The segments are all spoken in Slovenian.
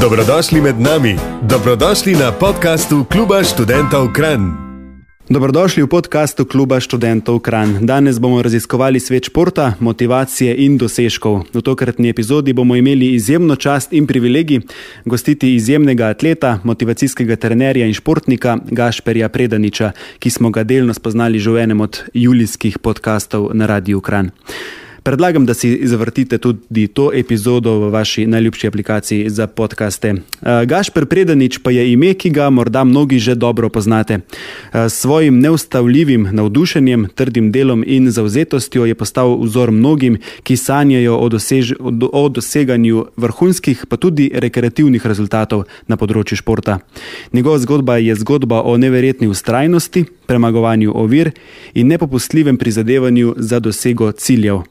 Dobrodošli med nami, dobrodošli na podkastu Kluba študentov Kran. Dobrodošli v podkastu Kluba študentov Kran. Danes bomo raziskovali svet športa, motivacije in dosežkov. V tokratni epizodi bomo imeli izjemno čast in privilegij gostiti izjemnega atleta, motivacijskega trenerja in športnika Gašperja Predaniča, ki smo ga delno spoznali že v enem od julijskih podkastov na Radiu Kran. Predlagam, da si zavrtite tudi to epizodo v vaši najljubši aplikaciji za podkaste. Eh, Gašper Predanič pa je ime, ki ga morda mnogi že dobro poznate. Eh, s svojim neustavljivim navdušenjem, trdim delom in zauzetostjo je postal vzor mnogim, ki sanjajo o, dosež, o doseganju vrhunskih, pa tudi rekreativnih rezultatov na področju športa. Njegova zgodba je zgodba o neverjetni ustrajnosti, premagovanju ovir in nepopustljivem prizadevanju za dosego ciljev.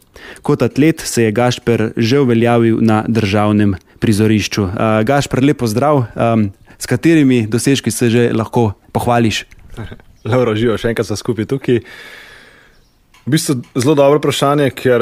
Kot atlet se je Gašper že uveljavil na državnem prizorišču. Uh, Gašper, lepo zdrav, um, s katerimi dosežki se že lahko pohvališ? Lepo, živiš, še enkrat skupaj tukaj. V bistvu zelo dobro vprašanje, ker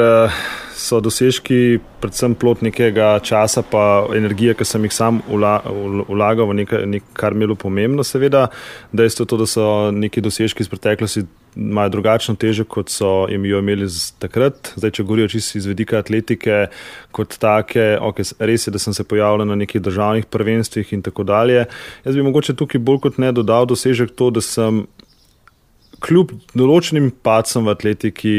so dosežki predvsem plot nekega časa in energije, ki sem jih sam vlagal v nekaj, nek, kar mi je bilo pomembno. Seveda, dejstvo je to, da so neki dosežki iz preteklosti imajo drugačno težo, kot so jim jo imeli takrat. Zdaj, če govorijo čisto iz vedika atletike, kot take, okay, res je, da sem se pojavljal na nekih državnih prvenstvih in tako dalje. Jaz bi mogoče tukaj bolj kot ne dodal dosežek to, da sem kljub določenim pacem v atletiki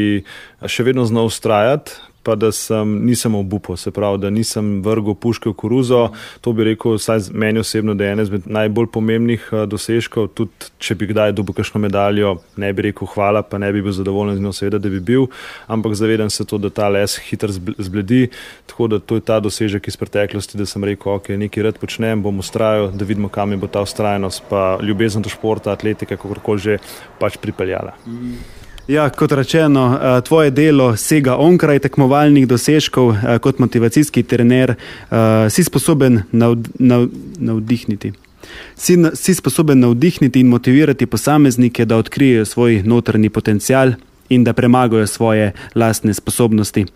še vedno znal ustrajati, pa da sem, nisem obupal, se pravi, da nisem vrgel puške v koruzo. To bi rekel, vsaj meni osebno, da je ena izmed najbolj pomembnih uh, dosežkov. Tudi če bi kdaj dobil kakšno medaljo, ne bi rekel hvala, pa ne bi bil zadovoljen z njo, seveda, da bi bil, ampak zavedam se to, da ta les hitro zbledi. Tako da to je ta dosežek iz preteklosti, da sem rekel, ok, nekaj rad počnem, bom ustrajal, da vidimo, kam je bo ta ustrajnost, pa ljubezen do športa, atletike, kakorkoli že pač pripeljala. Mm. Ja, kot rečeno, eh, tvoje delo sega onkraj tekmovalnih dosežkov, eh, kot motivacijski trener, eh, si sposoben navdihniti. Si, si sposoben navdihniti in motivirati posameznike, da odkrijejo svoj notrni potencial, in da premagajo svoje lastne sposobnosti.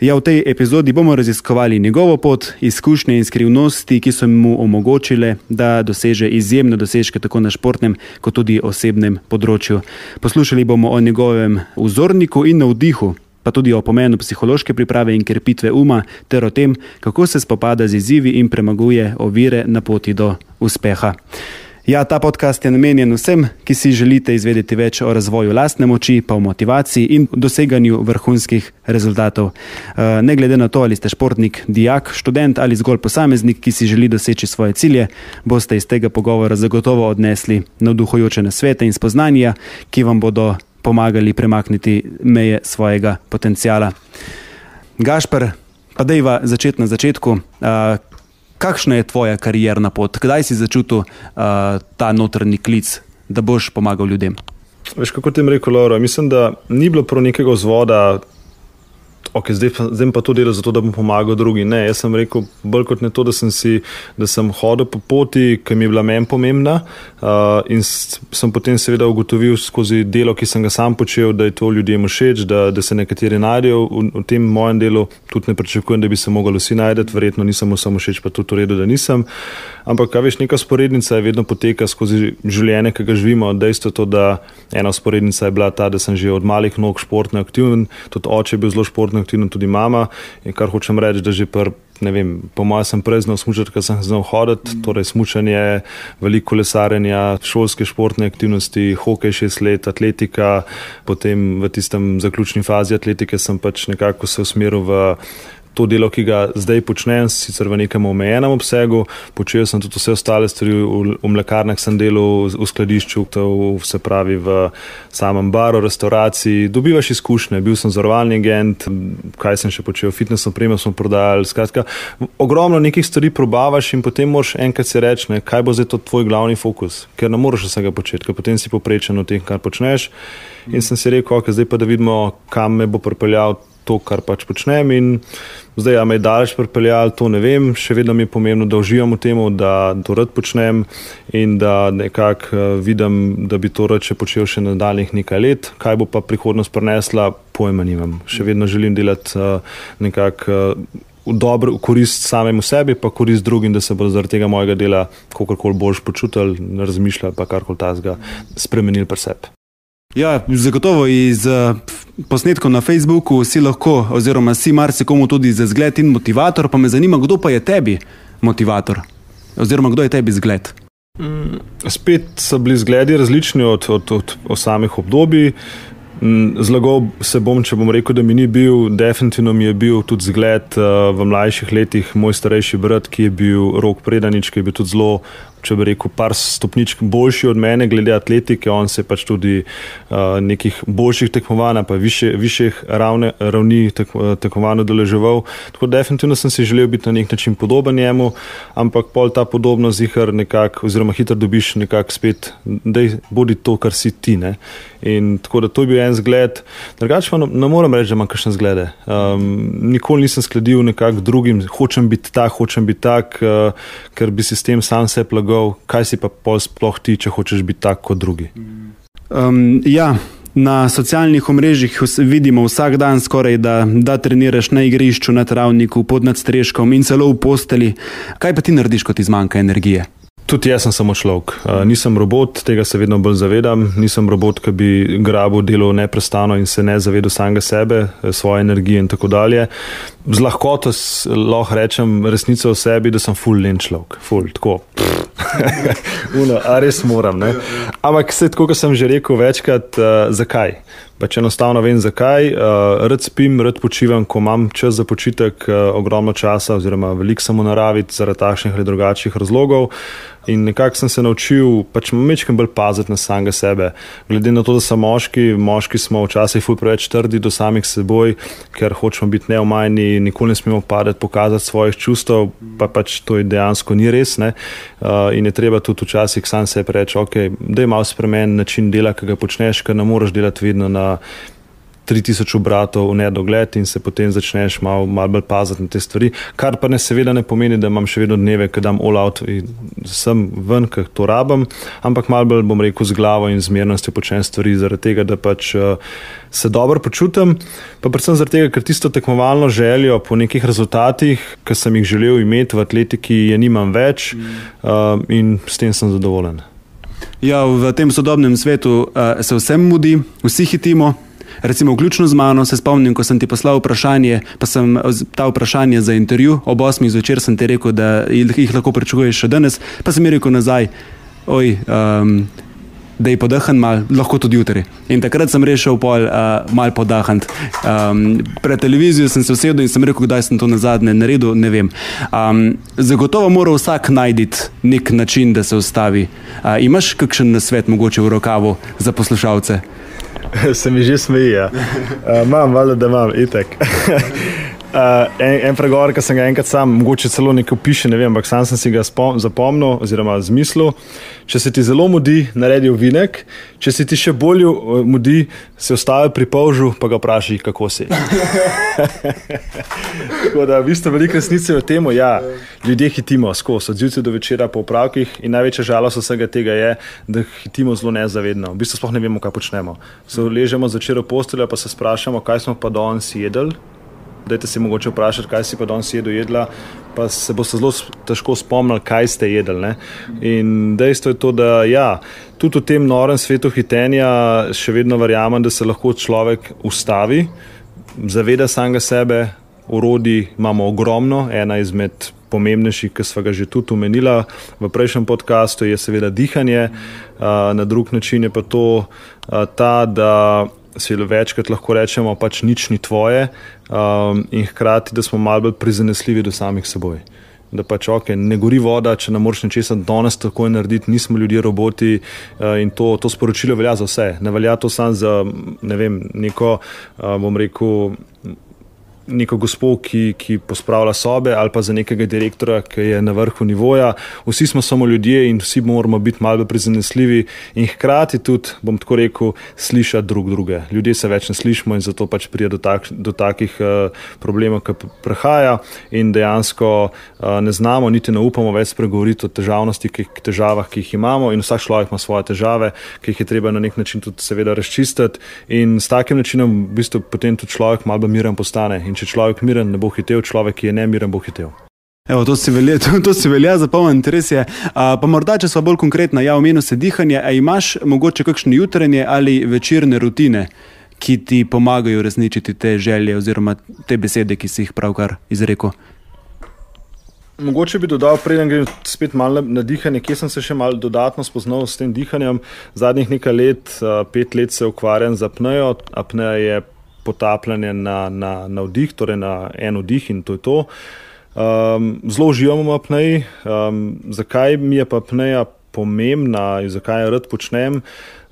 Ja, v tej epizodi bomo raziskovali njegovo pot, izkušnje in skrivnosti, ki so mu omogočile, da doseže izjemne dosežke tako na športnem, kot tudi osebnem področju. Poslušali bomo o njegovem vzorniku in navdihu. Pa tudi o pomenu psihološke priprave in krepitve uma, ter o tem, kako se spopada z izzivi in premaguje ovire na poti do uspeha. Ja, ta podcast je namenjen vsem, ki si želite izvedeti več o razvoju lastne moči, pa o motivaciji in doseganju vrhunskih rezultatov. Eh, ne glede na to, ali ste športnik, dijak, študent ali zgolj posameznik, ki si želi doseči svoje cilje, boste iz tega pogovora zagotovo odnesli navduhujoče nasvete in spoznanja, ki vam bodo pomagali premakniti meje svojega potencijala. Gašpr, pa dejva začeti na začetku. Uh, kakšna je tvoja karjerna pot, kdaj si začutil uh, ta notrni klic, da boš pomagal ljudem? Veš, kako ti je rekel, Laura? Mislim, da ni bilo prav nekega vzvoda, okay, zdaj, zdaj pa to delo zato, da bom pomagal drugim. Ne, jaz sem rekel bolj kot ne to, da sem, si, da sem hodil po poti, ki mi je bila meni pomembna. Uh, in sem potem seveda ugotovil skozi delo, ki sem ga sam počel, da je to ljudem všeč, da, da se nekateri najdejo v, v tem mojem delu. Tudi ne pričakujem, da bi se mogli vsi najti, verjetno nisem samo všeč, pa tudi v redu, da nisem. Ampak, kaj veš, neka sporednica je vedno poteka skozi življenje, ki ga živimo. Dejstvo je to, da ena sporednica je bila ta, da sem že od malih nog športno aktiven, tudi oče je bil zelo športno aktivno tudi mama. In kar hočem reči, da že pr, ne vem, po mojem sem prej znal smučati, ker sem znal hoditi, mm. torej smučanje, veliko kolesarjenja, šolske športne aktivnosti, hokej šest let, atletika, potem v tistem zaključni fazi atletike sem pač nekako se usmeril v to delo, ki ga zdaj počnem, sicer v nekem omejenem obsegu, počel sem tudi vse ostale stvari, v, v mlekarnah sem delal, v skladišču, to se pravi v samem baru, restauraciji, dobivaš izkušnje, bil sem zavarovalni agent, kaj sem še počel, fitness opremo smo prodajali, skratka, ogromno nekih stvari probavaš in potem moraš enkrat si reči, kaj bo zdaj to tvoj glavni fokus, ker ne moreš vsega početi, ker potem si poprečen v tem, kar počneš. In sem si rekel, ok, zdaj pa da vidimo, kam me bo pripeljal to, kar pač počnem. In zdaj, ali me je daleč pripeljal, to ne vem. Še vedno mi je pomembno, da uživam v tem, da to rad počnem in da nekako uh, vidim, da bi to rad še počel še nadaljnih nekaj let. Kaj bo pa prihodnost prinesla, pojma nimam. Še vedno želim delati uh, nekako. Uh, v dobro, v korist samemu sebi, pa korist drugim, da se bodo zaradi tega mojega dela kakorkoli boljš počutili, razmišljali pa karkoli tazga spremenili pri sebi. Ja, zagotovo iz uh, posnetkov na Facebooku si lahko, oziroma si marsikomu tudi za zgled in motivator, pa me zanima, kdo pa je tebi motivator, oziroma kdo je tebi zgled. Mm, spet so bili zgledi različni od, od, od, od samih obdobij. Mm, zlagal se bom, če bom rekel, da mi ni bil, definitivno mi je bil tudi zgled uh, v mlajših letih moj starejši brat, ki je bil rok predanič, ki je bil tudi zelo če bi rekel, par stopničk boljši od mene, glede atletike. On se je pač tudi uh, nekih boljših tekmovanj, pa više, višjih ravne, ravni tek, tekmovanj udeleževal. Tako definitivno sem si želel biti na nek način podoben njemu, ampak pol ta podobnost zihar nekako, oziroma hitro dobiš nekako spet, da bodi to, kar si ti. Ne? In tako da to je bil en zgled. Drugače pa ne morem reči, da imam kakšne zglede. Um, nikoli nisem sledil nekak drugim, hočem biti tak, hočem biti tak, uh, ker bi si s tem sam se plagal. Kaj si pa pol sploh ti, če hočeš biti tak kot drugi? Um, ja. Na socialnih omrežjih vidimo vsak dan, skoraj, da, da treniraš na igrišču, na travniku, pod nadstreškom in celo v posteli. Kaj pa ti narediš, ko ti zmanjka energije? Tudi jaz sem samo človek. Uh, nisem robot, tega se vedno bolj zavedam. Nisem robot, ki bi grabil delo neprestano in se ne zavedal samega sebe, eh, svoje energije in tako dalje. Z lahkoto lahko rečem resnico o sebi, da sem full len človek. Full, tako. Uno, a res moram. Ne? Ampak, kot sem že rekel večkrat, uh, zakaj? Pač enostavno vem, zakaj. Uh, rad spim, rad počivam, ko imam čas za počitek, uh, ogromno časa, oziroma veliko sem v naravi, zaradi takšnih ali drugačnih razlogov. In nekako sem se naučil, pač mečem bolj paziti na samega sebe. Glede na to, da smo moški, moški smo včasih ful preveč trdi do samih seboj, ker hočemo biti neomajni, nikoli ne smemo padati, pokazati svojih čustev, pa pač to je dejansko ni res. Uh, in je treba tudi včasih sam sebi reči, ok, da je malo spremenjen način dela, ki ga počneš, ker ne moreš delati vedno na 3000 obratov v nedogled in se potem začneš malo mal bolj paziti na te stvari. Kar pa ne seveda ne pomeni, da imam še vedno dneve, ki dam all out in sem ven, ker to rabim, ampak malo bolj bom rekel z glavo in zmernostjo počnem stvari zaradi tega, da pač uh, se dobro počutim, pa predvsem zaradi tega, ker tisto tekmovalno željo po nekih rezultatih, ki sem jih želel imeti v atletiki, je nimam več uh, in s tem sem zadovoljen. Ja, v tem sodobnem svetu uh, se vsem mudi, vsi hitimo, Recimo, vključno z mano se spomnim, ko sem ti poslal vprašanje, pa sem ta vprašanje za intervju ob 8. zvečer sem ti rekel, da jih lahko pričakuješ še danes, pa sem rekel nazaj, oj. Um, Da je podahen, mal, lahko tudi jutri. In takrat sem rešil pol, uh, malo podahen. Um, pred televizijo sem se usedel in sem rekel, kdaj sem to na zadnje naredil. Ne vem. Um, zagotovo mora vsak najti nek način, da se ustavi. Uh, imaš kakšen svet, mogoče v rokavu za poslušalce? se mi že smeji. Ja. Uh, imam, valjda, da imam, itek. Uh, en, en pregovor, ki sem ga enkrat sam, mogoče celo nekaj piše, ne vem, ampak sam sem si ga spom, zapomnil oziroma zmislil. Če se ti zelo mudi, naredi vinek, če se ti še bolj mudi, se ostavi pri polžu, pa ga vprašaj, kako si. Tako da, v bistvu, veliko resnice je v tem, ja, ljudje hitimo skozi, od zjutraj do večera po upravkih in največja žalost vsega tega je, da hitimo zelo nezavedno. V bistvu sploh ne vemo, kaj počnemo. Se ležemo začer v posteljo, pa se sprašujemo, kaj smo pa danes jedli. Dajte se mogoče vprašati, kaj si pa danes jedel, jedla, pa se boste zelo težko spomnili, kaj ste jedli. Ne? In dejstvo je to, da ja, tudi v tem norem svetu hitenja še vedno verjamem, da se lahko človek ustavi, zaveda samega sebe, urodi imamo ogromno, ena izmed. Pomembnejši, ki smo ga že tudi omenili v prejšnjem podkastu, je seveda dihanje, na drug način je pa to ta, da se večkrat lahko rečemo, pač nič ni tvoje, um, in hkrati, da smo malo bolj prizanesljivi do samih seboj. Da pač ok, ne gori voda, če ne moreš ničesar danes tako narediti, nismo ljudje roboti uh, in to, to sporočilo velja za vse. Ne velja to samo za ne vem, neko, uh, bom rekel, neko gospod, ki, ki pospravlja sobe, ali pa za nekega direktora, ki je na vrhu nivoja. Vsi smo samo ljudje in vsi moramo biti malo prizanesljivi in hkrati tudi, bom tako rekel, slišati drug druge. Ljudje se več ne slišimo in zato pač pride do, tak, do takih uh, problemov, ki prehaja in dejansko uh, ne znamo, niti ne upamo več spregovoriti o težavnosti, ki, težavah, ki jih imamo in vsak človek ima svoje težave, ki jih je treba na nek način tudi seveda razčistiti in s takim načinom v bistvu potem tudi človek malo miren postane In če človek miren, ne bo hitev, človek, ki je nemiren, bo hitev. Evo, to, si velja, to, to si velja zapomniti, res je. A, pa morda, če smo bolj konkretni, ja, omenil si dihanje. A imaš mogoče kakšne jutranje ali večerne rutine, ki ti pomagajo uresničiti te želje oziroma te besede, ki si jih pravkar izrekel? Mogoče bi dodal, preden grem spet malo na dihanje, kje sem se še malo dodatno spoznal s tem dihanjem. Zadnjih nekaj let, pet let se ukvarjam z apnejo. Apneja je potapljanje na, na, na vdih, torej na en vdih in to je to. Um, zelo uživamo v apneji. Um, zakaj mi je pa apneja pomembna in zakaj jo rad počnem?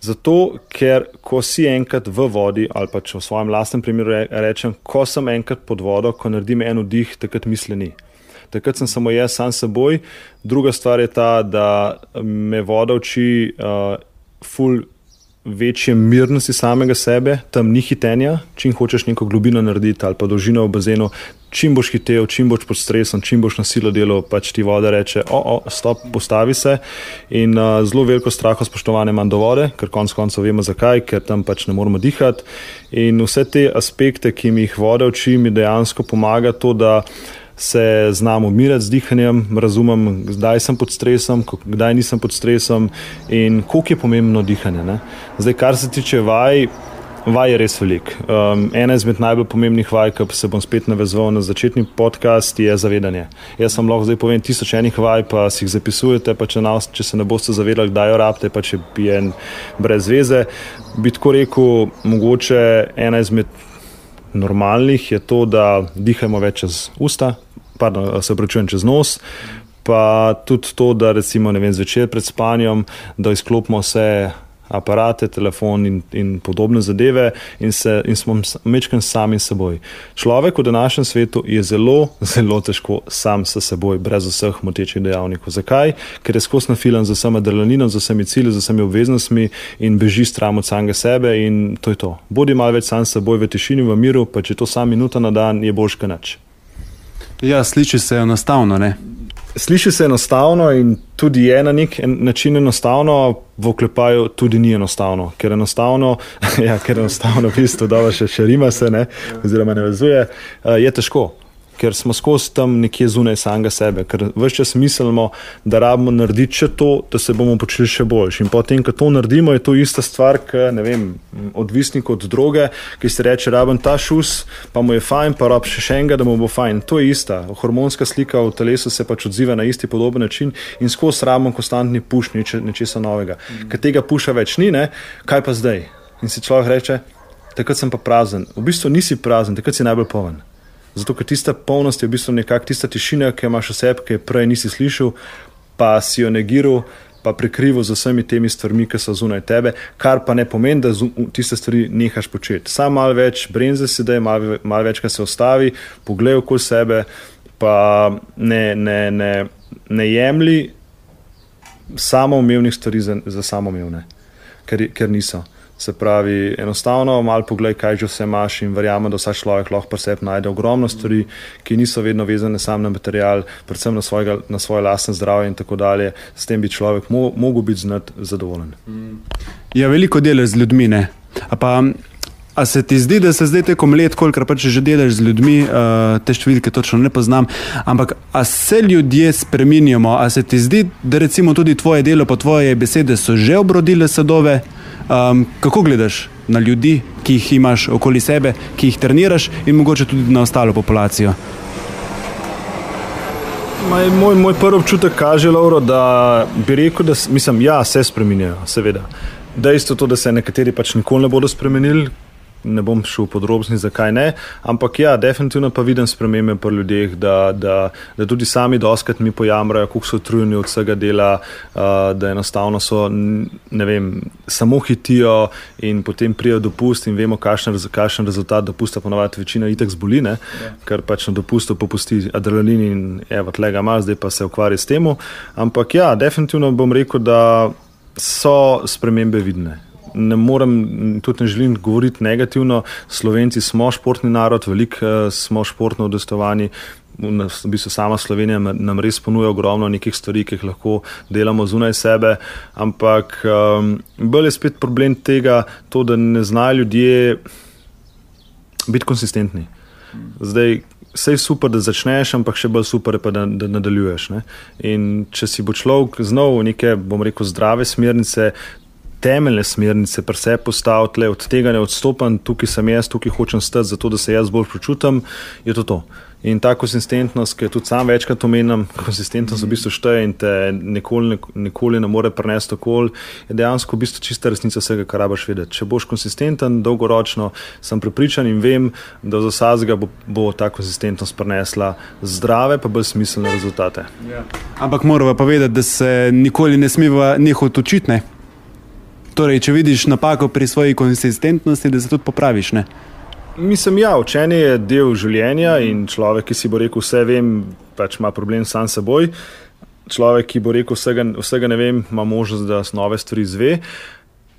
Zato, ker ko si enkrat v vodi, ali pa če v svojem lastnem primeru rečem, ko sem enkrat pod vodo, ko naredim en vdih, takrat misli ni takrat sem samo jaz, sam seboj. Druga stvar je ta, da me voda uči uh, ful večje mirnosti samega sebe, tam ni hitenja, čim hočeš neko globino narediti ali pa dolžino v bazenu. Čim boš hitev, čim boš pod stresom, čim boš na silo delo, pač ti voda reče: o, o, stop, postavi se. In uh, zelo veliko straho spoštovanja imam do vode, ker konec koncev vemo zakaj, ker tam pač ne moramo dihati. In vse te aspekte, ki mi jih voda uči, mi dejansko pomaga to, da se znam umirati z dihanjem, razumem, kdaj sem pod stresom, kdaj nisem pod stresom in koliko je pomembno dihanje. Ne? Zdaj, kar se tiče vaj. Vaj je res velik. Um, ena izmed najbolj pomembnih vaj, ki se bom spet navezal na začetni podcast, je zavedanje. Jaz sem lahko zdaj povem tisoč enih vaj, pa si jih zapisujete, pa če, nas, če se ne boste zavedali, kdaj jo rabite, pa če bi en brez veze. Bi tako rekel, mogoče ena izmed normalnih je to, da dihamo več čez usta, pardon, se pravi, čez nos. Pa tudi to, da recimo vem, zvečer pred spanjem, da izklopimo vse aparate, telefon in, in podobne zadeve in, se, in smo mečkaj sami s seboj. Človek v današnjem svetu je zelo, zelo težko sam s seboj, brez vseh motečih dejavnikov. Zakaj? Ker je skozi nafilan za vsemi adrenalinom, za vsemi cilji, za vsemi obveznostmi in beži stran od samega sebe in to je to. Bodi malo več sam s seboj v tišini, v miru, pa če to sam minuta na dan, je boljš kaj nič. Ja, sliši se enostavno. Ne? Sliši se enostavno in tudi je na nek način enostavno, v oklepaju tudi ni enostavno, ker enostavno, ja, ker enostavno, v bistvu, da še, še rima se, ne, oziroma ne vezuje, eh, je težko ker smo skozi tam nekje zunaj samega sebe, ker vse čas mislimo, da rabimo narediti še to, da se bomo počeli še boljši. In potem, ko to naredimo, je to ista stvar, kot odvisnik od droge, ki se reče, rabim ta šus, pa mu je fajn, pa rab še enega, da mu bo fajn. To je ista. Hormonska slika v telesu se pač odziva na isti podoben način in skozi rabimo konstantni puš nečesa novega. Mm. Ker tega puša več ni, ne? kaj pa zdaj? In si človek reče, takrat sem pa prazen. V bistvu nisi prazen, takrat si najbolj poln. Zato, ker tista polnost je v bistvu nekakšna tista tišina, ki imaš v sebi, ki je prej nisi slišal, pa si jo negiral, pa prekrival z vsemi temi stvarmi, ki so zunaj tebe, kar pa ne pomeni, da tiste stvari nehaš početi. Sam malo več brenze si da, malo, malo več, kar se ostavi, poglej okoli sebe, pa ne, ne, ne, ne jemli samoumevnih stvari za, za samoumevne, ker, ker niso. Se pravi, enostavno malo pogled, kaj že vse imaš in verjamem, da vsak človek lahko pri sebi najde ogromno stvari, ki niso vedno vezane samo na material, predvsem na, svojega, na svoje lastne zdravje in tako dalje. S tem bi človek mo mogel biti znat zadovoljen. Ja, veliko delaš z ljudmi, ne? A pa, A se ti zdi, da se zdaj tekom let, kolikor pač že delaš z ljudmi, uh, te številke točno ne poznam, ampak a se ljudje spremenjamo? A se ti zdi, da recimo tudi tvoje delo, pa tvoje besede so že obrodile sadove? Um, kako gledaš na ljudi, ki jih imaš okoli sebe, ki jih treniraš, in mogoče tudi na ostalo populacijo? Moj, moj, moj prvi občutek kaže, Lauro, da bi rekel, da mislim, ja, se spremenjajo, seveda. Dejstvo je, da se nekateri pač nikoli ne bodo spremenili, ne bom šel v podrobnosti, zakaj ne. Ampak ja, definitivno pa vidim spremembe pri ljudeh, da, da, da tudi sami doskrat mi pojamrajo, kako so utrujeni od vsega dela, uh, da enostavno so, ne vem, samo hitijo in potem prijo dopust in vemo, kakšen, kakšen rezultat dopusta ponovadi večina itek zboline, ja. ker pač na dopustu popusti adrenalin in evo, tlega ima, zdaj pa se ukvarja s tem. Ampak ja, definitivno bom rekel, da so spremembe vidne ne morem, tudi ne želim govoriti negativno. Slovenci smo športni narod, veliko eh, smo športno udestovani. V bistvu sama Slovenija nam res ponuja ogromno nekih stvari, ki jih lahko delamo zunaj sebe, ampak um, bolj je spet problem tega, to, da ne znajo ljudje biti konsistentni. Zdaj, vse je super, da začneš, ampak še bolj super je pa, da, da nadaljuješ. Ne? In če si bo človek znal neke, bom rekel, zdrave smernice, temeljne smernice, pa se postaviti, od tega ne odstopam, tukaj sem jaz, tukaj hočem stati, zato da se jaz bolj počutim, je to to. In ta konsistentnost, ki jo tudi sam večkrat omenjam, konsistentnost v bistvu šteje in te nikoli, nikoli ne more prenesti okolje, je dejansko v bistvu čista resnica vsega, kar rabaš vedeti. Če boš konsistenten, dolgoročno sem prepričan in vem, da za vsakega bo, bo ta konsistentnost prenesla zdrave, pa bolj smiselne rezultate. Ja. Ampak moramo pa vedeti, da se nikoli ne smeva nehati učiti. Ne? Torej, če vidiš napako pri svoji konsistentnosti, da se tudi popraviš. Ne? Mislim, ja, učenje je del življenja in človek, ki si bo rekel, vse vem, pač ima problem sam s seboj. Človek, ki bo rekel, vsega, vsega ne vem, ima možnost, da nove stvari izve.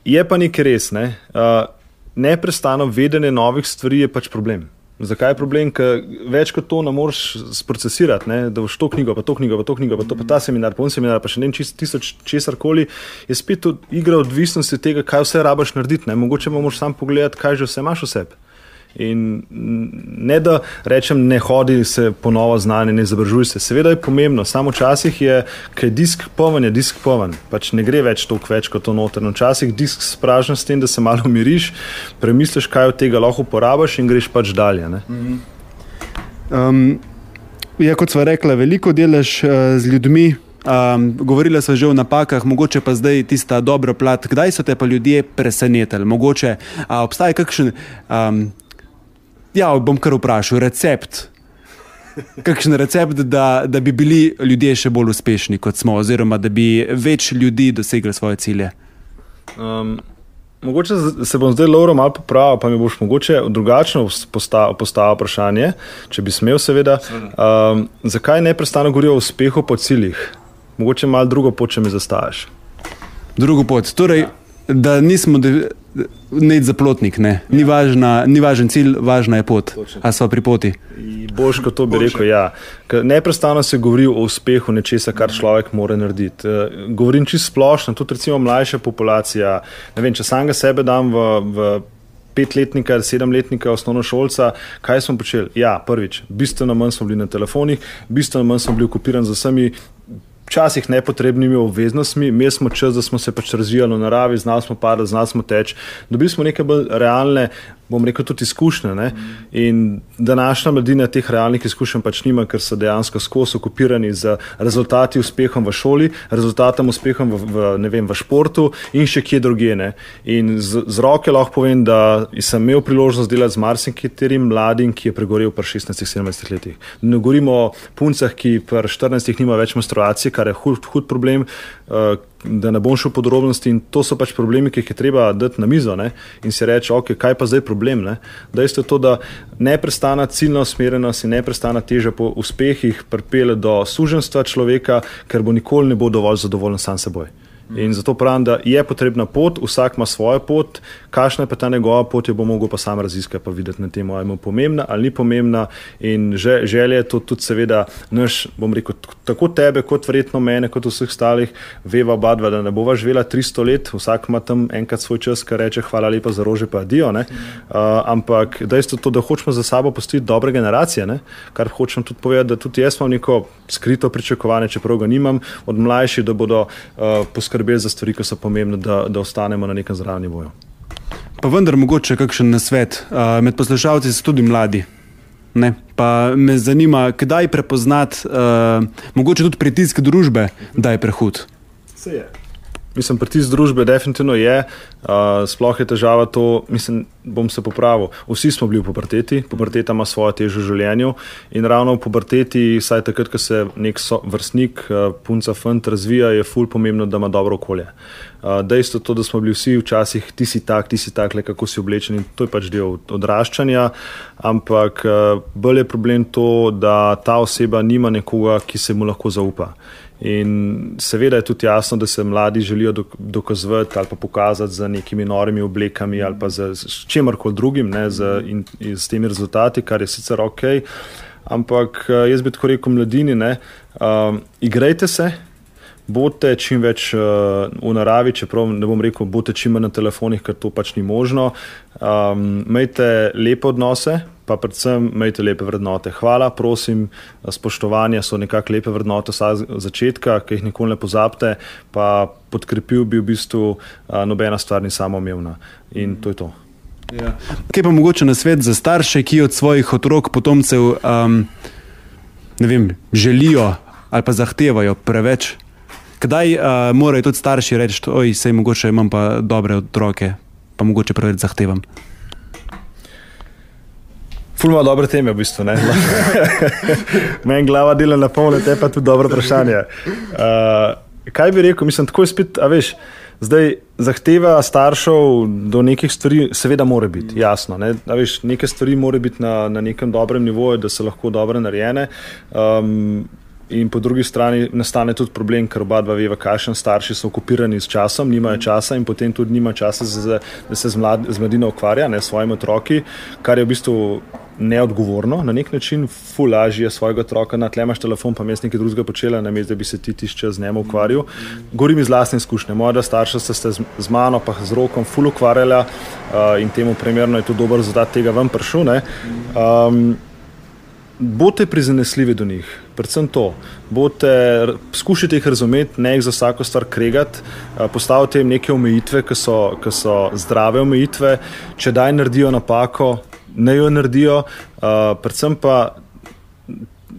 Je pa nekaj res. Ne? Uh, neprestano vedenje novih stvari je pač problem. Zakaj je problem? Ker več kot to ne moreš procesirati, ne? da boš to knjigo, pa to knjigo, pa to knjigo, pa, to, pa ta seminar, pa on seminar, pa še ne vem, tisoč česar koli, je spet igra odvisnosti od tega, kaj vse rabaš narediti. Ne? Mogoče pa moraš sam pogledati, kaj že vse imaš v sebi. In ne da rečem, ne hodi se ponovo znanje, ne izobražuj se. Seveda je pomembno, samo včasih je, ker je disk poven, je disk poven. Pač ne gre več toliko več kot to noterno. Včasih disk spražen s tem, da se malo umiriš, premisliš, kaj od tega lahko uporabiš in greš pač dalje. Um, ja, kot smo rekli, veliko delaš uh, z ljudmi. Um, govorili smo že o napakah, mogoče pa zdaj tista dobra plat. Kdaj so te pa ljudje presenetili? Mogoče obstaja kakšen um, Ja, bom kar vprašal, recept. Kakšen recept, da, da bi bili ljudje še bolj uspešni kot smo, oziroma da bi več ljudi dosegli svoje cilje? Um, mogoče se bom zdaj Lauro malo popravil, pa mi boš mogoče drugačno postavil postav vprašanje, če bi smel, seveda. Um, zakaj ne prestano govorijo o uspehu po ciljih? Mogoče malo drugo pot, če mi zastaviš. Drugo pot. Torej, ja. da nismo. De ne zaplotnik, ne. Ni, ja. važna, ni važen cilj, važna je pot. A so pri poti. Boš, kot to bi Bože. rekel. Ja. Neprestano se govori o uspehu nečesa, kar človek mora narediti. Eh, govorim čisto splošno, tudi recimo mlajša populacija. Vem, če samega sebe dam v. v Petletnika, sedemletnika, osnovno šolca, kaj smo počeli? Ja, prvič, bistveno manj smo bili na telefonih, bistveno manj smo bili okupirani z vsemi včasih nepotrebnimi obveznostmi, imeli smo čas, da smo se pač razvijali v naravi, znali smo padati, znali smo teči. Dobili smo neke bolj realne bom rekel, tudi izkušnje. Ne? In današnja mladina teh realnih izkušenj pač nima, ker so dejansko skozi okupirani z rezultati uspehom v šoli, rezultatom uspehom v, v, vem, v športu in še kje drugje. Ne? In z, z roke lahko povem, da sem imel priložnost delati z marsikaterim mladim, ki je pregorel pri 16-17 letih. Ne govorimo o puncah, ki pri 14 nima več menstruacije, kar je hud, hud problem. Uh, da ne bom šel v podrobnosti, in to so pač problemi, ki jih je treba dati na mizo ne? in si reči, ok, kaj pa zdaj problem. Ne? Dejstvo je to, da neprestana ciljna usmerjenost in neprestana teža po uspehih pripelje do suženstva človeka, ker bo nikoli ne bo dovolj zadovoljen sam seboj. In zato pravim, da je potrebna pot, vsak ima svojo pot, kakšna je pa ta njegova pot, jo bo mogel pa sam raziskati, pa videti na tem, ali je pomembna ali ni pomembna. In že, želje je to tudi, seveda, naš, bom rekel, tako tebe, kot verjetno mene, kot vseh ostalih, veva oba dva, da ne bova živela 300 let, vsak ima tam enkrat svoj čas, ki reče: Hvala lepa za rože, pa dio. Uh, ampak dejstvo je to, da hočemo za sabo postiti dobre generacije, ne? kar hočem tudi povedati, da tudi jaz imam neko skrito pričakovanje, čeprav ga nimam od mlajših, da bodo uh, poskrbeli poskrbeti za stvari, ki so pomembne, da, da ostanemo na nekem zdravem nivoju. Pa vendar, mogoče kakšen nasvet. Uh, med poslušalci so tudi mladi. Ne? Pa me zanima, kdaj prepoznati, uh, mogoče tudi pritisk družbe, da je prehud. Se je. Mislim, pritisk družbe definitivno je, uh, sploh je težava to, mislim, bom se popravil. Vsi smo bili v puberteti, puberteta ima svojo težo v življenju in ravno v puberteti, saj takrat, ko se nek so, vrstnik, uh, punca, fant razvija, je ful pomembno, da ima dobro okolje. Uh, dejstvo je to, da smo bili vsi včasih ti si tak, ti si tak, le kako si oblečen in to je pač del odraščanja, ampak uh, bolj je problem to, da ta oseba nima nekoga, ki se mu lahko zaupa. In seveda je tudi jasno, da se mladi želijo dokazati ali pokazati z nekimi norimi oblekami ali pa z čemorkoli drugim, ne, z, in, in z temi rezultati, kar je sicer ok. Ampak eh, jaz bi tako rekel mladini, ne, um, igrajte se. Bote čim več uh, v naravi, čeprav ne bom rekel, bote čim manj na telefonih, ker to pač ni možno. Um, imejte lepe odnose, pa predvsem imejte lepe vrednote. Hvala, prosim, spoštovanje so nekako lepe vrednote vsaj začetka, ki jih nikoli ne pozabite, pa podkrepil bi v bistvu nobena stvar ni samoumevna. In to je to. Ja. Kaj pa mogoče na svet za starše, ki od svojih otrok, potomcev, um, ne vem, želijo ali pa zahtevajo preveč? Kdaj uh, morajo tudi starši reči, oj, sej mogoče imam pa dobre otroke, pa mogoče preveč zahtevam? Fulma dobre teme, v bistvu. Meni glava dela na polno, te pa tudi dobro vprašanje. Uh, kaj bi rekel, mislim, tako je spet, a veš. Zdaj, zahteva staršev do nekih stvari, seveda, mora biti jasno. Ne? Veš, neke stvari mora biti na, na nekem dobrem nivoju, da so lahko dobro narejene. Um, In po drugi strani nastane tudi problem, ker oba dva veva, kakšen starši so okupirani s časom, nimajo časa in potem tudi nima časa, da se z, mlad, z mladino ukvarja, ne s svojimi otroki, kar je v bistvu neodgovorno na nek način, fulažje svojega otroka na tle, imaš telefon, pa mest nekaj drugega počela, namesto da bi se ti tišče z njim ukvarjal. Govorim iz vlastne izkušnje. Moja starša sta se z, mano, pa z rokom, ful ukvarjala uh, in temu primerno je to dober rezultat tega vam prišel. Um, Bote prizanesljivi do njih, predvsem to. Bote, skušajte jih razumeti, ne jih za vsako stvar kregati, postavite jim neke omejitve, ki so, ki so zdrave omejitve. Če daj naredijo napako, ne jo naredijo, uh, predvsem pa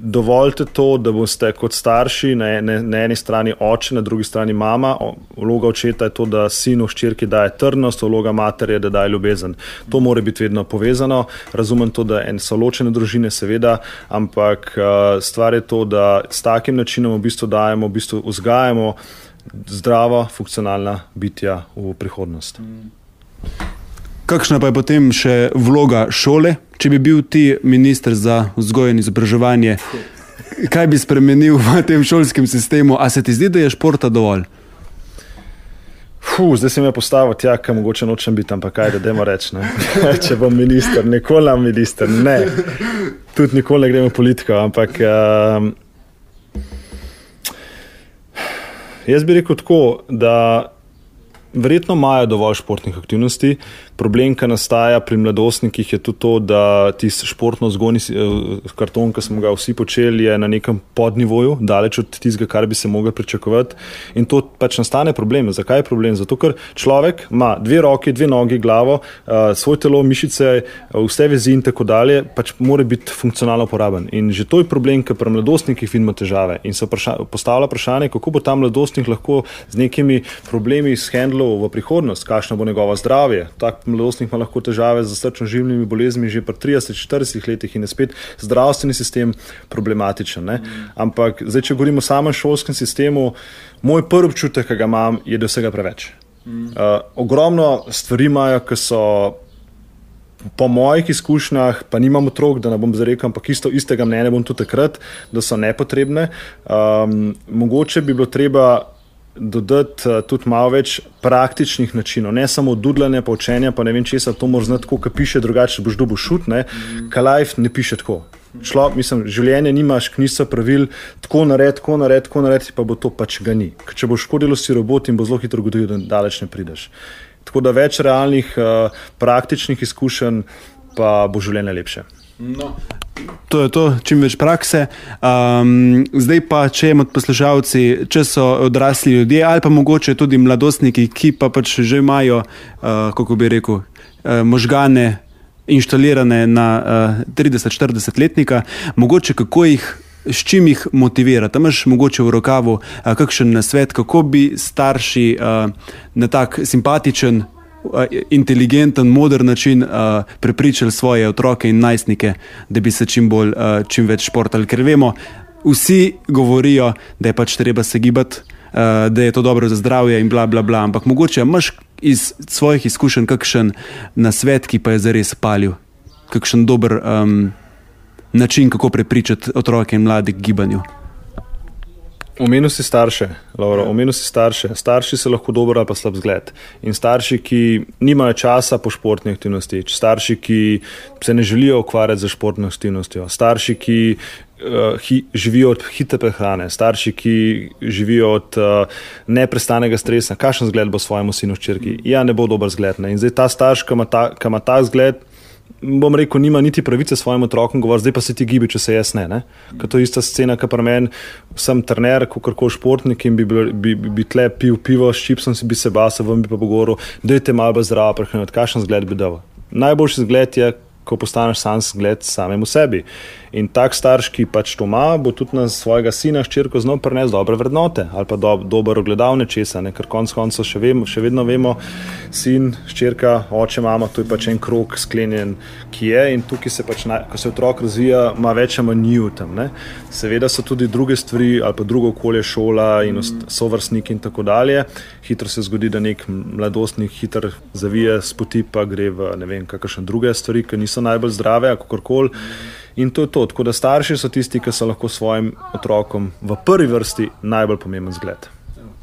dovolite to, da boste kot starši na, ne, na eni strani oče, na drugi strani mama. Vloga očeta je to, da sinu ščirki daje trdnost, vloga matere je, da daje ljubezen. To mora biti vedno povezano. Razumem to, da so ločene družine, seveda, ampak uh, stvar je to, da s takim načinom v bistvu dajemo, v bistvu vzgajamo zdrava, funkcionalna bitja v prihodnost. Mm. Kakšna pa je potem še vloga šole, če bi bil ti minister za vzgojo in izobraževanje? Kaj bi spremenil v tem šolskem sistemu? A se ti zdi, da je športa dovolj? Fuh, zdaj se mi je postavil tja, kam mogoče nočem biti, ampak kaj da demo reči. če bom minister, nikoli nam minister, ne. Tudi nikoli ne gremo v politiko, ampak. Um, jaz bi rekel tako, da verjetno imajo dovolj športnih aktivnosti. Problem, ki nastaja pri mladostnikih, je tudi to, da ti športno zgoni eh, karton, ki smo ga vsi počeli, je na nekem podnivoju, daleč od tistega, kar bi se mogli pričakovati. In to pač nastane problem. Zakaj je problem? Zato, ker človek ima dve roki, dve nogi, glavo, eh, svoj telo, mišice, vse vezi in tako dalje, pač mora biti funkcionalno uporaben. In že to je problem, ker pri mladostnikih vidimo težave. In se postavlja vprašanje, kako bo ta mladostnik lahko z nekimi problemi shendlo v prihodnost, kakšno bo njegovo zdravje. Tak mladostnik ima lahko težave z srčno-življenjimi boleznimi že pri 30-40 letih in je spet zdravstveni sistem problematičen. Mm. Ampak zdaj, če govorimo o samem šolskem sistemu, moj prvi občutek, ki ga imam, je, da vsega preveč. Mm. Uh, ogromno stvari imajo, ki so. Po mojih izkušnjah, pa nimam otrok, da ne bom zarekel, ampak isto, istega mnenja bom tudi takrat, da so nepotrebne. Um, mogoče bi bilo treba dodati uh, tudi malo več praktičnih načinov, ne samo dudljanja, pa učenja, pa ne vem, če se to mora znati, kako piše, drugače boš dobil šut, ne, mm. kaj life ne piše tako. Šlo, mislim, življenje nimaš knjiga pravil, tako nared, tako nared, tako nared, pa bo to pač ga ni. Ker če boš škodilo si robot in bo zelo hitro ugotovil, da daleč ne prideš. Tako da več realnih, uh, praktičnih izkušenj, pa bo življenje lepše. No. To je to, čim več prakse. Um, zdaj pa, če imamo poslušalci, če so odrasli ljudje ali pa mogoče tudi mladostniki, ki pa pač že imajo, uh, kako bi rekel, uh, možgane inštalirane na uh, 30-40 letnika, mogoče kako jih. S čim jih motivirati? Imaš mogoče v rokavu uh, kakšen nasvet, kako bi starši uh, na tak simpatičen, inteligenten, modern način uh, prepričali svoje otroke in najstnike, da bi se čim, bolj, uh, čim več športali. Ker vemo, vsi govorijo, da je pač treba se gibati, uh, da je to dobro za zdravje in bla, bla, bla. Ampak mogoče imaš iz svojih izkušenj kakšen nasvet, ki pa je zares palil, kakšen dober um, način, kako prepričati otroke in mlade k gibanju. Omenil si starše, Laura, ja. omenil si starše. Starši so lahko dober ali pa slab zgled. In starši, ki nimajo časa po športni aktivnosti, starši, ki se ne želijo ukvarjati z športno aktivnostjo, starši, ki uh, hi, živijo od hitre prehrane, starši, ki živijo od uh, neprestanega stresa, kakšen zgled bo svojemu sinu, črki. Ja, ne bo dober zgled. Ne? In zdaj ta starš, ki ima ta, ta zgled, bom rekel, nima niti pravice svojim otrokom govoriti, zdaj pa se ti gibi, če se jaz ne. ne? Ker to je ista scena, kot pri meni, sem trener, kot koli športnik in bi, bi, bi, bi tle pil pivo s čipsom, bi se basal, vam bi pa govoril, da je te malo zdravo prehraniti, kakšen zgled bi dal. Najboljši zgled je, ko postaneš sam zgled samemu sebi. In tak starš, ki pač to ima, bo tudi na svojega sina, ščirko znal prenesti dobre vrednote ali pa do, dobro ogledal nečesa, ne? ker konec koncev še, še vedno vemo, sin, ščirka, oče, mama, to je pač en krok sklenjen, ki je in tukaj se pač, naj, ko se otrok razvija, ima več ali manj tam. Ne? Seveda so tudi druge stvari ali pa drugo okolje, šola in mm. sovrstniki in tako dalje. Hitro se zgodi, da nek mladostnik hitro zavije s poti, pa gre v ne vem, kakšne druge stvari, ki niso najbolj zdrave, kako koli. Mm. In to je to. Tako da starši so tisti, ki so lahko svojim otrokom v prvi vrsti najbolj pomemben zgled.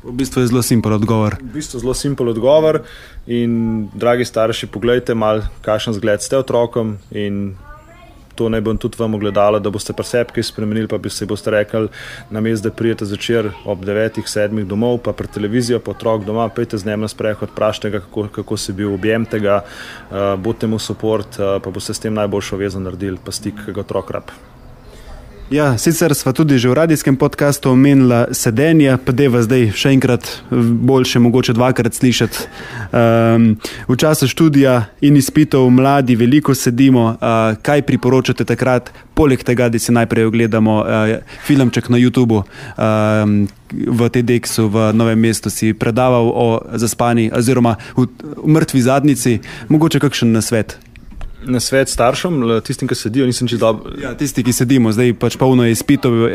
V bistvu je zelo simpel odgovor. V bistvu je zelo simpel odgovor. In, dragi starši, pogledajte malo, kakšen zgled ste otrokom in to naj bom tudi vam ogledala, da boste presepke spremenili, pa bi se boste rekli, na mestu, da prijete zvečer ob 9, 7 domov, pa pred televizijo, pa otrok doma, pejte z njim na sprehod, vprašajte ga, kako, kako si bil objem tega, uh, bodite mu podpor, uh, pa boste s tem najboljšo vezo naredili, pa stik, ki ga otrok rab. Ja, sicer smo tudi že v radijskem podkastu omenili sedenje, pa da je zdaj še enkrat boljše, mogoče dvakrat slišati. Um, v času študija in izpitov mladi veliko sedimo. Uh, kaj priporočate takrat, poleg tega, da si najprej ogledamo uh, filmček na YouTubu? Um, V TEDxu v Novem mestu si predaval o zaspani, oziroma v, v mrtvi zadnici, mogoče kakšen nasvet na svet staršem, tistim, ki sedijo, nisem čisto dobro. Ja, tisti, ki sedimo, zdaj pač polno je izpitov, uh,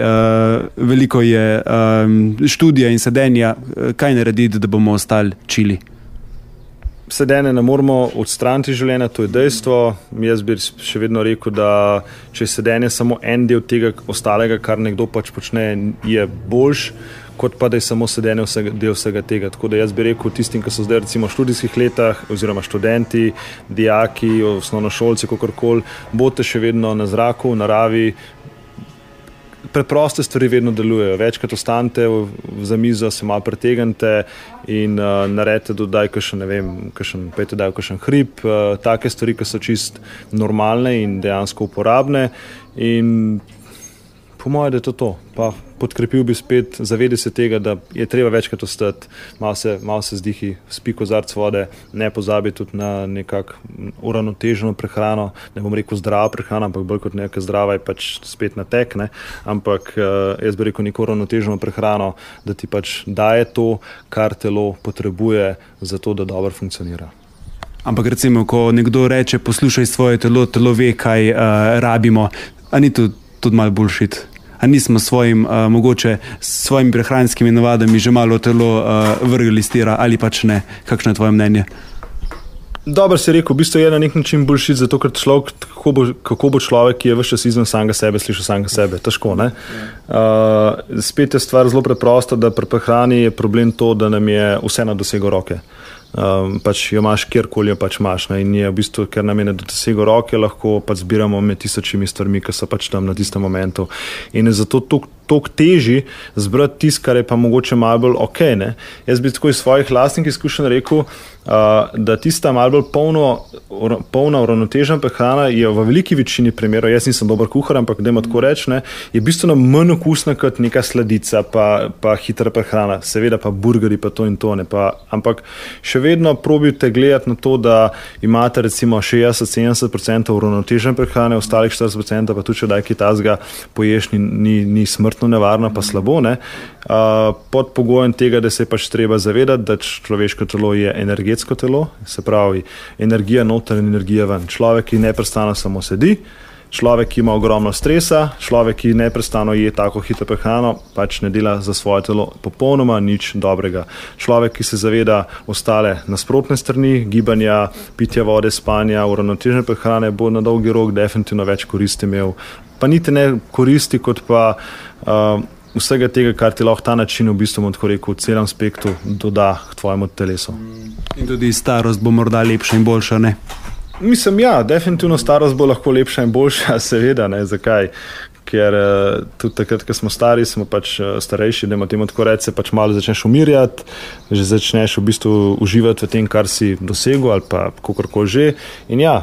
veliko je um, študija in sedenja, kaj narediti, da bomo ostali čili. Sedenje ne moramo odstraniti življenja, to je dejstvo. Jaz bi še vedno rekel, da če je sedenje samo en del tega ostalega, kar nekdo pač počne, je boljši kot pa da je samo sedenje vsega, del vsega tega. Tako da jaz bi rekel tistim, ki so zdaj recimo v študijskih letah, oziroma študenti, dijaki, osnovnošolci, kakorkoli, bote še vedno na zraku, v naravi. Preproste stvari vedno delujejo. Večkrat ostanete za mizo, se malo pretegnete in uh, naredite, da je še ne vem, kakšen, pejte, da je še hrib. Uh, take stvari, ki so čist normalne in dejansko uporabne. In po mojem, da je to to. Pa podkrepil bi spet, zavedi se tega, da je treba večkrat ostati, malo se, mal se zdihi, spi kozarc vode, ne pozabi tudi na nekako uravnoteženo prehrano, ne bom rekel zdravo prehrano, ampak bolj kot nekaj zdrava je pač spet na tek, ne? ampak uh, jaz bi rekel neko uravnoteženo prehrano, da ti pač daje to, kar telo potrebuje za to, da dobro funkcionira. Ampak recimo, ko nekdo reče, poslušaj svoje telo, telo ve, kaj uh, rabimo, a ni to tudi malo boljšit? A nismo svojim, uh, mogoče s svojimi prehranskimi navadami že malo telo uh, vrgli stira ali pač ne. Kakšno je tvoje mnenje? Dobro si rekel, v bistvu je na nek način boljši, zato ker človek, kako bo, kako bo človek, ki je vse čas izven samega sebe, slišal samega sebe. Težko. Uh, spet je stvar zelo preprosta, da pri prehrani je problem to, da nam je vse na dosegu roke. Um, pač jo imaš kjerkoli, jo pač imaš. Ne? In je v bistvu, ker nam je na dosegu roke, lahko pač zbiramo med tisočimi stvarmi, ki so pač tam na tistem momentu. In je zato tukaj toliko teži zbrati tisto, kar je pa mogoče malo bolj ok. Ne? Jaz bi tako iz svojih lastnih izkušenj rekel, uh, da tista malo bolj polno, polna, uravnotežena prehrana je v veliki večini primerov, jaz nisem dober kuhar, ampak da ima tako reči, ne, je bistveno manj okusna kot neka sladica, pa, pa hitra prehrana, seveda pa burgeri, pa to in to. Ne, pa, ampak še vedno probite gledati na to, da imate recimo 60-70% uravnotežene prehrane, ostalih 40% pa tudi, če daj kaj tazga poješ, ni, ni, ni smrt smrtno nevarno, pa slabo. Ne? Uh, pod pogojem tega, da se je pač treba zavedati, da človeško telo je energetsko telo, se pravi, energija noter in energija ven. Človek, ki neprestano samo sedi, človek, ki ima ogromno stresa, človek, ki neprestano je tako hitro prehrano, pač ne dela za svoje telo popolnoma nič dobrega. Človek, ki se zaveda ostale nasprotne strani, gibanja, pitja vode, spanja, uravnotežene prehrane, bo na dolgi rok definitivno več koristi imel pa niti ne koristi, kot pa uh, vsega tega, kar ti lahko ta način, v bistvu, tako rekel, v celem spektru doda k tvojemu telesu. In tudi starost bo morda lepša in boljša, ne? Mislim, ja, definitivno starost bo lahko lepša in boljša, seveda, ne, zakaj. Ker tudi takrat, ko smo stari, smo pač starejši, da imamo tako reči, pač malo začneš umirjati, že začneš v bistvu uživati v tem, kar si dosegel ali pa kako koli že. In ja,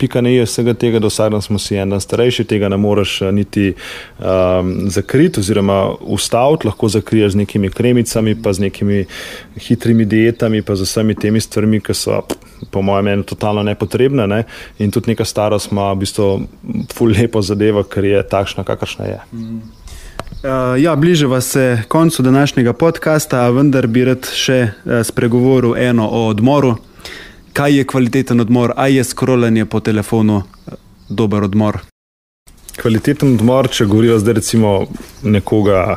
pika ne je vsega tega, da vsak dan smo si en dan starejši, tega ne moreš eh, niti um, zakriti oziroma ustaviti, lahko zakriješ z nekimi kremicami, pa z nekimi hitrimi dietami, pa z vsemi temi stvarmi, ki so po mojem mnenju totalno nepotrebne. Ne? In tudi neka starost ima v bistvu ful lepo zadevo, ker je takšna, kakršna je. Uh, ja, bližava se koncu današnjega podcasta, vendar bi rad še uh, spregovoril eno o odmoru kaj je kvaliteten odmor, ali je scrollanje po telefonu eh, dober odmor. Kvaliteten odmor, če govorijo zdaj recimo nekoga,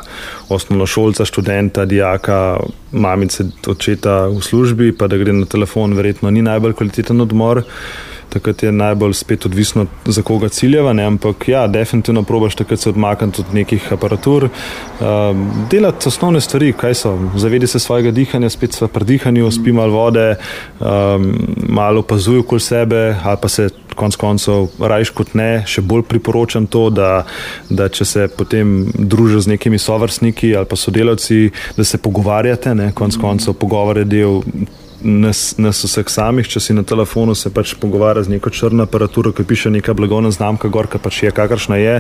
osnovnošolca, študenta, dijaka, mamice, očeta v službi, pa da gre na telefon, verjetno ni najbolj kvaliteten odmor. Uh, takrat je najbolj spet odvisno, za koga ciljeva. Ne? Ampak ja, definitivno probaš takrat se odmakniti od nekih aparatur, uh, delati osnovne stvari, kaj so. Zavedi se svojega dihanja, spet sva pri dihanju, spi malo vode, um, malo opazuj okoli sebe, ali pa se konec koncev rajš kot ne. Še bolj priporočam to, da, da če se potem družiš z nekimi sovrstniki ali pa sodelavci, da se pogovarjate, ne? konec koncev pogovor je del nas, nas vseh samih, če si na telefonu se pač pogovarja z neko črno aparaturo, ki piše neka blagovna znamka, gor, ki pač je kakršna je.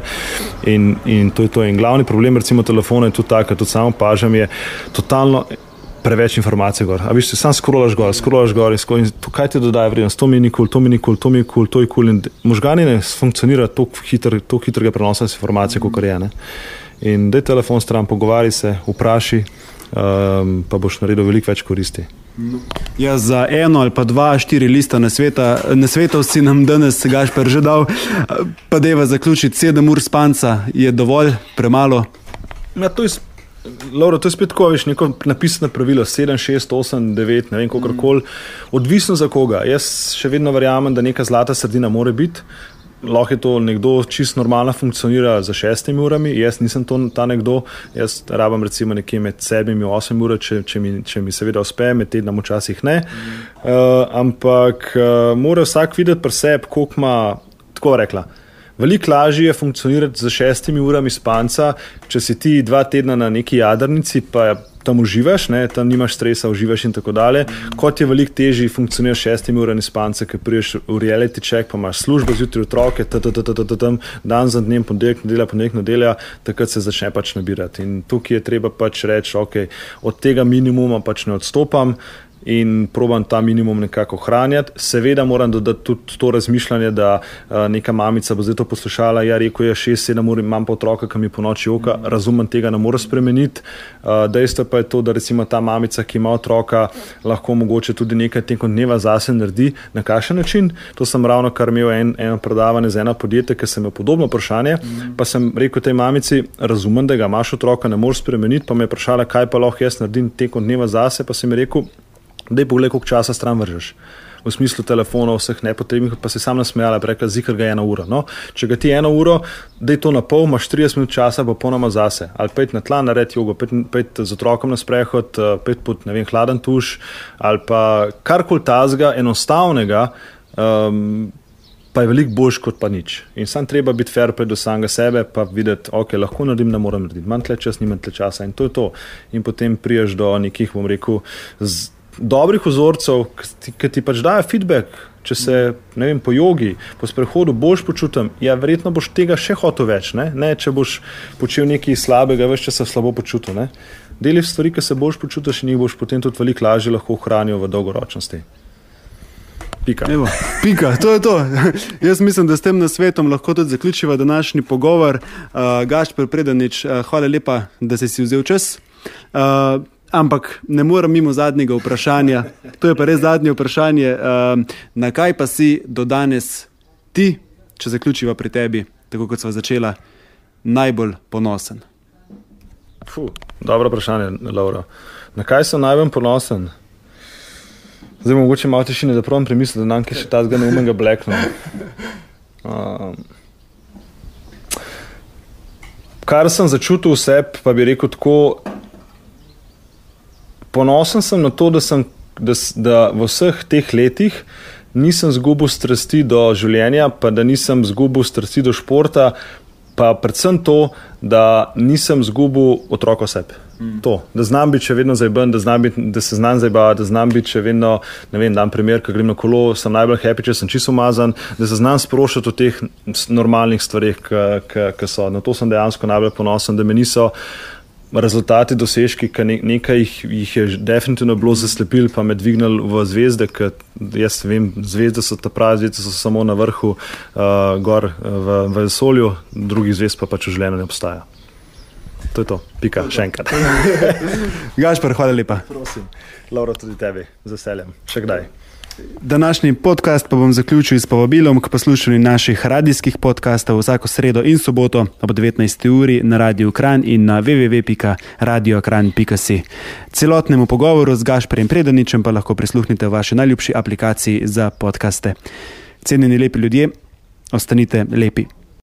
In, in to je to. In glavni problem, recimo, telefona je tudi ta, kar tudi samo pažam, je totalno. Preveč informacij gor. A viš, sam skrolaš gor, skrolaš gor in, in to, kaj ti dodaja vrednost, to mi ni kul, cool, to mi ni kul, cool, to mi je kul, cool, to je kul. Cool. Možgani ne funkcionirajo tako hitro, tako hitrega prenosa informacij, kot je. Ne? In da je telefon stran, pogovarj se, vpraši, um, pa boš naredil veliko več koristi. Ja, za eno ali pa dva, štiri lista na, sveta, na svetu si nam danes, gaš pa že dal, pa deva zaključiti sedem ur spanca, je dovolj, premalo. Ja, to, je, Laura, to je spet tako, veš, neko napisano pravilo, sedem, šest, osem, devet, ne vem, kako koli, odvisno za koga. Jaz še vedno verjamem, da neka zlata sredina more biti lahko je to nekdo čist normalno funkcionira za šestimi urami, jaz nisem to, ta nekdo, jaz rabim recimo nekje med sedmimi in osmimi urami, če, če, če mi seveda uspe, med tednom včasih ne. Mm. Uh, ampak uh, mora vsak videti pri sebi, koliko ima, tako rekla. Veliko lažje je funkcionirati z šestimi urami spanca, če si ti dva tedna na neki jadrnici, pa tam uživaš, ne, tam nimaš stresa, uživaš in tako dalje. Kot je veliko težje funkcionirati šestimi urami spanca, ker priješ v reality check, pa imaš službo zjutraj otroke, tam dan za dnem, ponedeljek nedelja, ponedeljek nedelja, takrat se začne pač nabirati. In tukaj je treba pač reči, ok, od tega minimuma pač ne odstopam in probam ta minimum nekako ohranjati. Seveda moram dodati tudi to razmišljanje, da uh, neka mamica bo zdaj to poslušala. Ja, rekel je 6-7 ur, imam pa otroka, ki mi po noči oka, razumem tega, ne morem spremeniti. Uh, dejstvo pa je to, da recimo ta mamica, ki ima otroka, lahko mogoče tudi nekaj tekom dneva zase naredi. Na kakšen način? To sem ravno kar imel en, eno predavanje za eno podjetje, ki sem imel podobno vprašanje. Mm. Pa sem rekel tej mamici, razumem, da ga imaš otroka, ne moreš spremeniti. Pa me je vprašala, kaj pa lahko jaz naredim tekom dneva zase. Pa sem rekel, da je pogled, koliko časa stran vržeš. V smislu telefonov, vseh nepotrebnih, pa se sam nasmejala, rekla, zikr ga je ena ura. No? Če ga ti eno uro, da je to na pol, imaš 30 minut časa, pa ponoma zase. Ali pet na tla, nared jogo, pet, pet z otrokom na sprehod, eh, pet pod ne vem, hladen tuš, ali pa karkoli tazga, enostavnega. Um, Pa je veliko boljš kot pa nič. In sam treba biti fair pred samega sebe, pa videti, ok, lahko naredim, ne morem narediti. Manj tle čas, nimam tle časa in to je to. In potem priješ do nekih, bom rekel, z, dobrih vzorcev, ki ti pač dajo feedback. Če se vem, po jogi, po sprehodu boš počutil, ja, verjetno boš tega še hotel več. Ne? Ne, če boš počel nekaj slabega, veš, če se slabo počutil. Ne? Deli stvari, ki se boš počutil, in jih boš potem tudi veliko lažje lahko ohranil v dolgoročnosti. Pika. Evo, pika, to je to. Jaz mislim, da s tem nasvetom lahko tudi zaključiva današnji pogovor. Uh, Gašpor Predanič, uh, hvala lepa, da si vzel čas. Uh, Ampak ne morem mimo zadnjega vprašanja. To je pa res zadnje vprašanje. Um, na kaj pa si do danes ti, če zaključiva pri tebi, tako kot smo začela, najbolj ponosen? Fuh, dobro vprašanje, Laura. Na kaj sem najbolj ponosen? Zdaj, mogoče malo tišine, da pravim premisliti, da nam je še ta zgolj neumenega blekna. Um, kar sem začutil vse, pa bi rekel tako ponosen sem na to, da, sem, da, da v vseh teh letih nisem zgubil strasti do življenja, pa da nisem zgubil strasti do športa, pa predvsem to, da nisem zgubil otroka sebe. To, da znam biti še vedno zajben, da, biti, da se znam zabavati, da znam biti še vedno, ne vem, dan primer, ko grem na kolo, sem najbolj happy, če sem čisto umazan, da se znam sprošati o teh normalnih stvarih, ki so. Na to sem dejansko najbolj ponosen, da me niso rezultati, dosežki, ki ne, nekaj jih, jih je definitivno bilo zaslepil, pa me dvignili v zvezde, ker jaz vem, zvezde so ta pravi, zvezde so samo na vrhu, uh, gor v, v vesolju, drugih zvezd pa pač v življenju ne obstaja. To je to, pika, še enkrat. Gašpor, hvala lepa. Prosim, Laura, tudi tebi, z veseljem. Še kdaj. Današnji podcast pa bom zaključil s povabilom k poslušanju naših radijskih podkastov vsako sredo in soboto ob 19. uri na Radiu Kran in na www.radiokran.si. Celotnemu pogovoru z Gašperjem Predaničem pa lahko prisluhnite v vaši najljubši aplikaciji za podkaste. Cenjeni lepi ljudje, ostanite lepi.